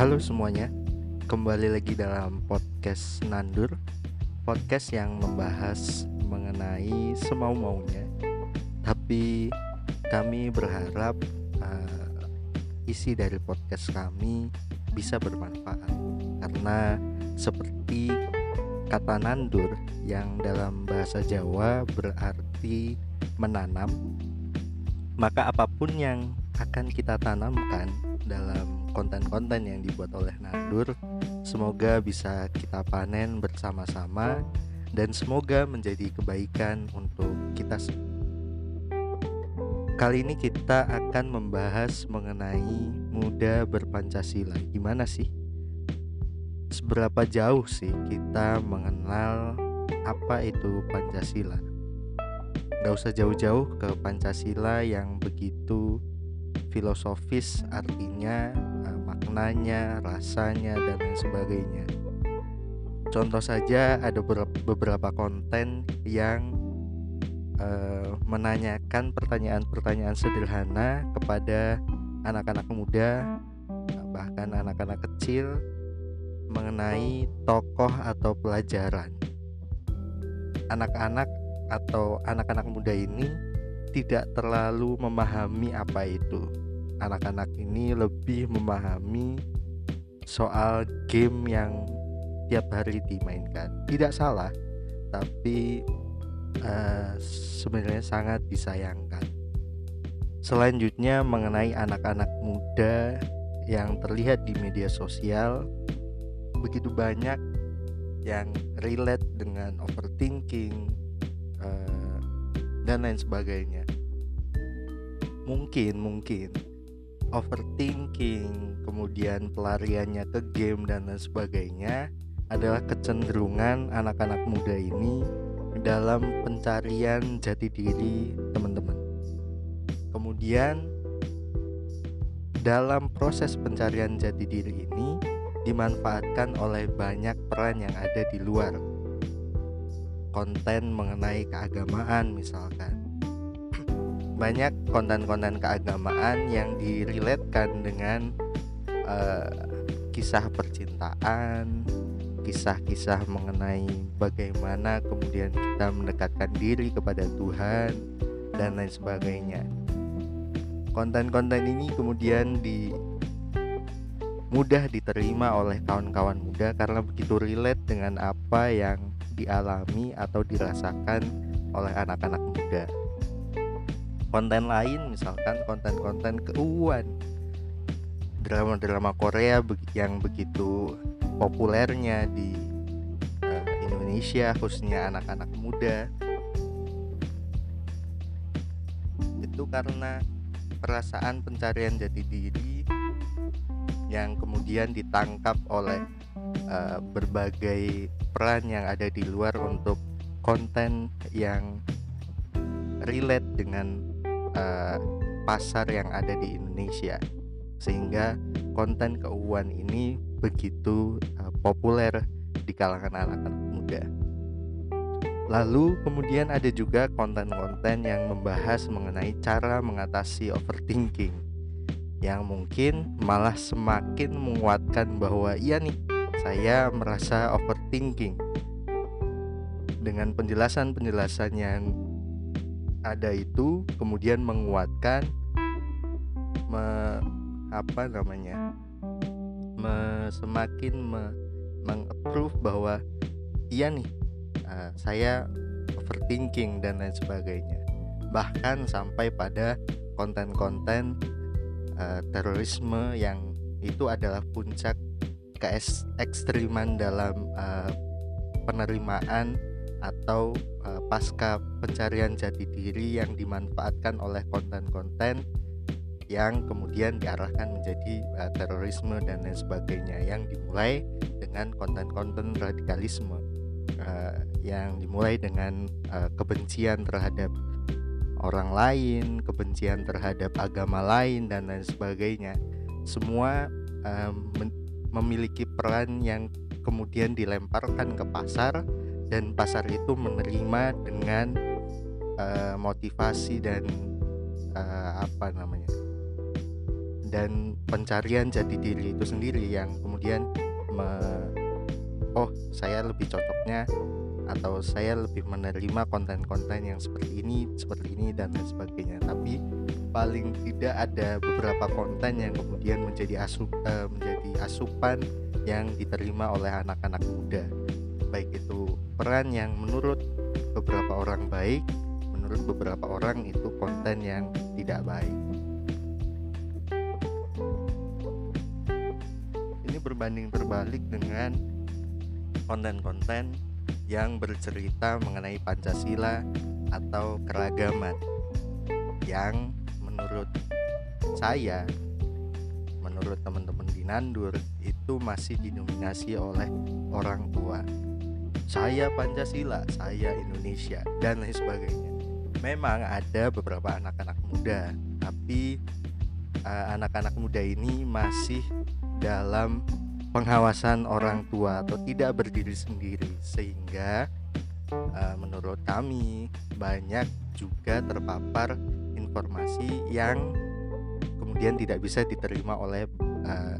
Halo semuanya, kembali lagi dalam podcast Nandur Podcast yang membahas mengenai semau-maunya. Tapi kami berharap uh, isi dari podcast kami bisa bermanfaat. Karena seperti kata nandur yang dalam bahasa Jawa berarti menanam Maka apa pun yang akan kita tanamkan dalam konten-konten yang dibuat oleh Nandur. Semoga bisa kita panen bersama-sama dan semoga menjadi kebaikan untuk kita. Kali ini kita akan membahas mengenai muda berpancasila. Gimana sih? Seberapa jauh sih kita mengenal apa itu Pancasila? Gak usah jauh-jauh ke Pancasila yang begitu filosofis artinya uh, maknanya rasanya dan lain sebagainya contoh saja ada beberapa konten yang uh, menanyakan pertanyaan-pertanyaan sederhana kepada anak-anak muda bahkan anak-anak kecil mengenai tokoh atau pelajaran anak-anak atau anak-anak muda ini tidak terlalu memahami apa itu. Anak-anak ini lebih memahami soal game yang tiap hari dimainkan. Tidak salah, tapi uh, sebenarnya sangat disayangkan. Selanjutnya mengenai anak-anak muda yang terlihat di media sosial begitu banyak yang relate dengan overthinking, uh, dan lain sebagainya mungkin mungkin overthinking kemudian pelariannya ke game dan lain sebagainya adalah kecenderungan anak-anak muda ini dalam pencarian jati diri teman-teman. Kemudian dalam proses pencarian jati diri ini dimanfaatkan oleh banyak peran yang ada di luar. Konten mengenai keagamaan misalkan banyak konten-konten keagamaan yang diriletkan dengan uh, kisah percintaan kisah-kisah mengenai bagaimana kemudian kita mendekatkan diri kepada Tuhan dan lain sebagainya konten-konten ini kemudian di mudah diterima oleh kawan-kawan muda karena begitu relate dengan apa yang dialami atau dirasakan oleh anak-anak muda. Konten lain misalkan konten-konten keuangan. Drama-drama Korea yang begitu populernya di uh, Indonesia khususnya anak-anak muda. Itu karena perasaan pencarian jati diri yang kemudian ditangkap oleh uh, berbagai peran yang ada di luar untuk konten yang relate dengan uh, pasar yang ada di Indonesia. Sehingga konten keuangan ini begitu uh, populer di kalangan anak-anak muda. Lalu kemudian ada juga konten-konten yang membahas mengenai cara mengatasi overthinking. Yang mungkin malah semakin menguatkan bahwa iya nih saya merasa overthinking. Dengan penjelasan-penjelasan yang ada itu kemudian menguatkan me, apa namanya me, semakin me, mengapprove bahwa iya nih uh, saya overthinking dan lain sebagainya. Bahkan sampai pada konten-konten uh, terorisme yang itu adalah puncak keekstriman dalam uh, penerimaan atau uh, pasca pencarian jati diri yang dimanfaatkan oleh konten-konten yang kemudian diarahkan menjadi uh, terorisme dan lain sebagainya yang dimulai dengan konten-konten radikalisme uh, yang dimulai dengan uh, kebencian terhadap orang lain, kebencian terhadap agama lain dan lain sebagainya. Semua um, memiliki peran yang kemudian dilemparkan ke pasar dan pasar itu menerima dengan uh, motivasi dan uh, apa namanya dan pencarian jati diri itu sendiri yang kemudian me, oh saya lebih cocoknya atau saya lebih menerima konten-konten yang seperti ini, seperti ini dan lain sebagainya. Tapi paling tidak ada beberapa konten yang kemudian menjadi asup uh, menjadi asupan yang diterima oleh anak-anak muda. Baik itu peran yang menurut beberapa orang baik, menurut beberapa orang itu konten yang tidak baik. Ini berbanding terbalik dengan konten-konten yang bercerita mengenai Pancasila atau keragaman yang menurut saya menurut teman-teman di Nandur itu masih didominasi oleh orang tua saya Pancasila, saya Indonesia dan lain sebagainya memang ada beberapa anak-anak muda tapi eh, anak-anak uh, muda ini masih dalam pengawasan orang tua atau tidak berdiri sendiri sehingga uh, menurut kami banyak juga terpapar informasi yang kemudian tidak bisa diterima oleh uh,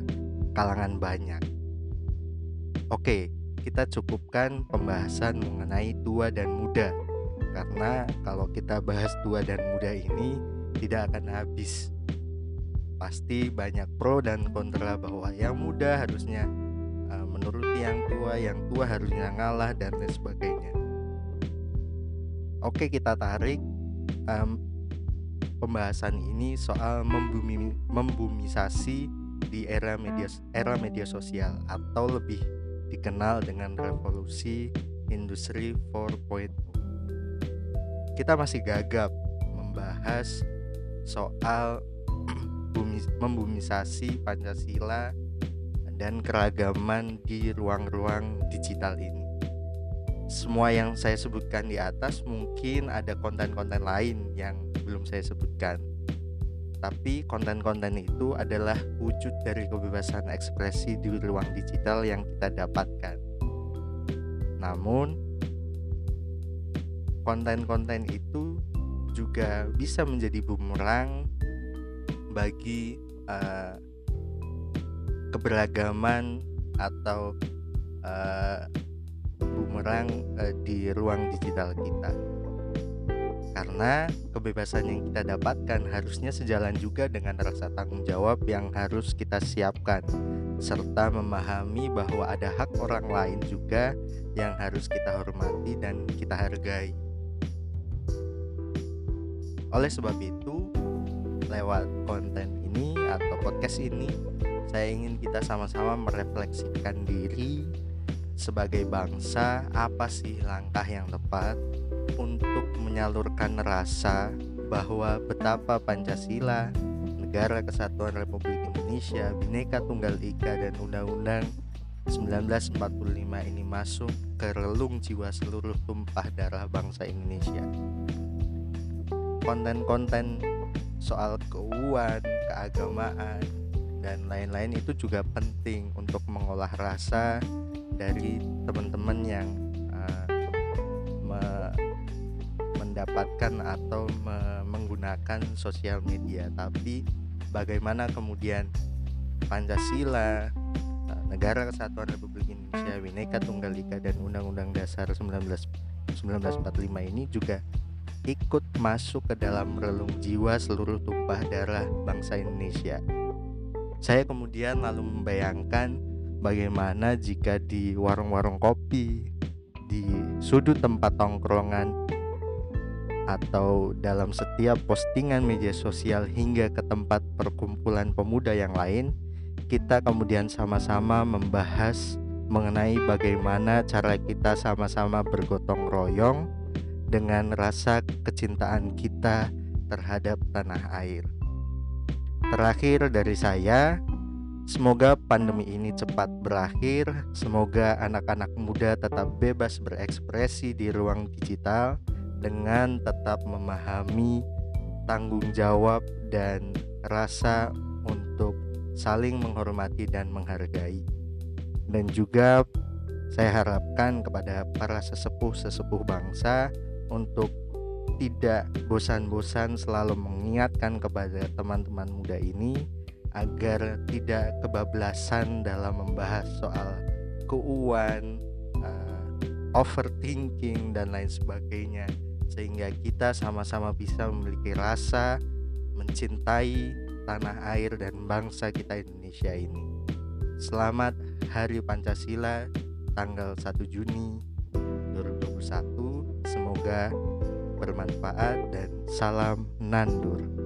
kalangan banyak. Oke, kita cukupkan pembahasan mengenai tua dan muda karena kalau kita bahas tua dan muda ini tidak akan habis pasti banyak pro dan kontra bahwa yang muda harusnya uh, menuruti yang tua, yang tua harusnya ngalah dan lain sebagainya. Oke kita tarik um, pembahasan ini soal membumi, membumisasi di era media era media sosial atau lebih dikenal dengan revolusi industri 4.0. Kita masih gagap membahas soal membumisasi Pancasila dan keragaman di ruang-ruang digital ini. Semua yang saya sebutkan di atas mungkin ada konten-konten lain yang belum saya sebutkan. Tapi konten-konten itu adalah wujud dari kebebasan ekspresi di ruang digital yang kita dapatkan. Namun, konten-konten itu juga bisa menjadi bumerang bagi uh, keberagaman atau uh, bumerang uh, di ruang digital kita karena kebebasan yang kita dapatkan harusnya sejalan juga dengan rasa tanggung jawab yang harus kita siapkan serta memahami bahwa ada hak orang lain juga yang harus kita hormati dan kita hargai. Oleh sebab itu, lewat konten ini atau podcast ini saya ingin kita sama-sama merefleksikan diri sebagai bangsa apa sih langkah yang tepat untuk menyalurkan rasa bahwa betapa Pancasila, Negara Kesatuan Republik Indonesia, Bhinneka Tunggal Ika dan Undang-Undang 1945 ini masuk ke relung jiwa seluruh tumpah darah bangsa Indonesia. Konten-konten soal keuangan, keagamaan, dan lain-lain itu juga penting untuk mengolah rasa dari teman-teman yang mendapatkan atau me menggunakan sosial media. Tapi bagaimana kemudian Pancasila, uh, Negara Kesatuan Republik Indonesia, Bhinneka Tunggal Ika dan Undang-Undang Dasar 19 1945 ini juga ikut masuk ke dalam relung jiwa seluruh tumpah darah bangsa Indonesia. Saya kemudian lalu membayangkan bagaimana jika di warung-warung kopi, di sudut tempat tongkrongan, atau dalam setiap postingan media sosial hingga ke tempat perkumpulan pemuda yang lain, kita kemudian sama-sama membahas mengenai bagaimana cara kita sama-sama bergotong royong dengan rasa kecintaan kita terhadap tanah air. Terakhir dari saya, semoga pandemi ini cepat berakhir. Semoga anak-anak muda tetap bebas berekspresi di ruang digital dengan tetap memahami tanggung jawab dan rasa untuk saling menghormati dan menghargai. Dan juga saya harapkan kepada para sesepuh-sesepuh bangsa untuk tidak bosan-bosan selalu mengingatkan kepada teman-teman muda ini agar tidak kebablasan dalam membahas soal keuangan, uh, overthinking dan lain sebagainya sehingga kita sama-sama bisa memiliki rasa mencintai tanah air dan bangsa kita Indonesia ini. Selamat Hari Pancasila tanggal 1 Juni 2021. Semoga bermanfaat dan salam nandur.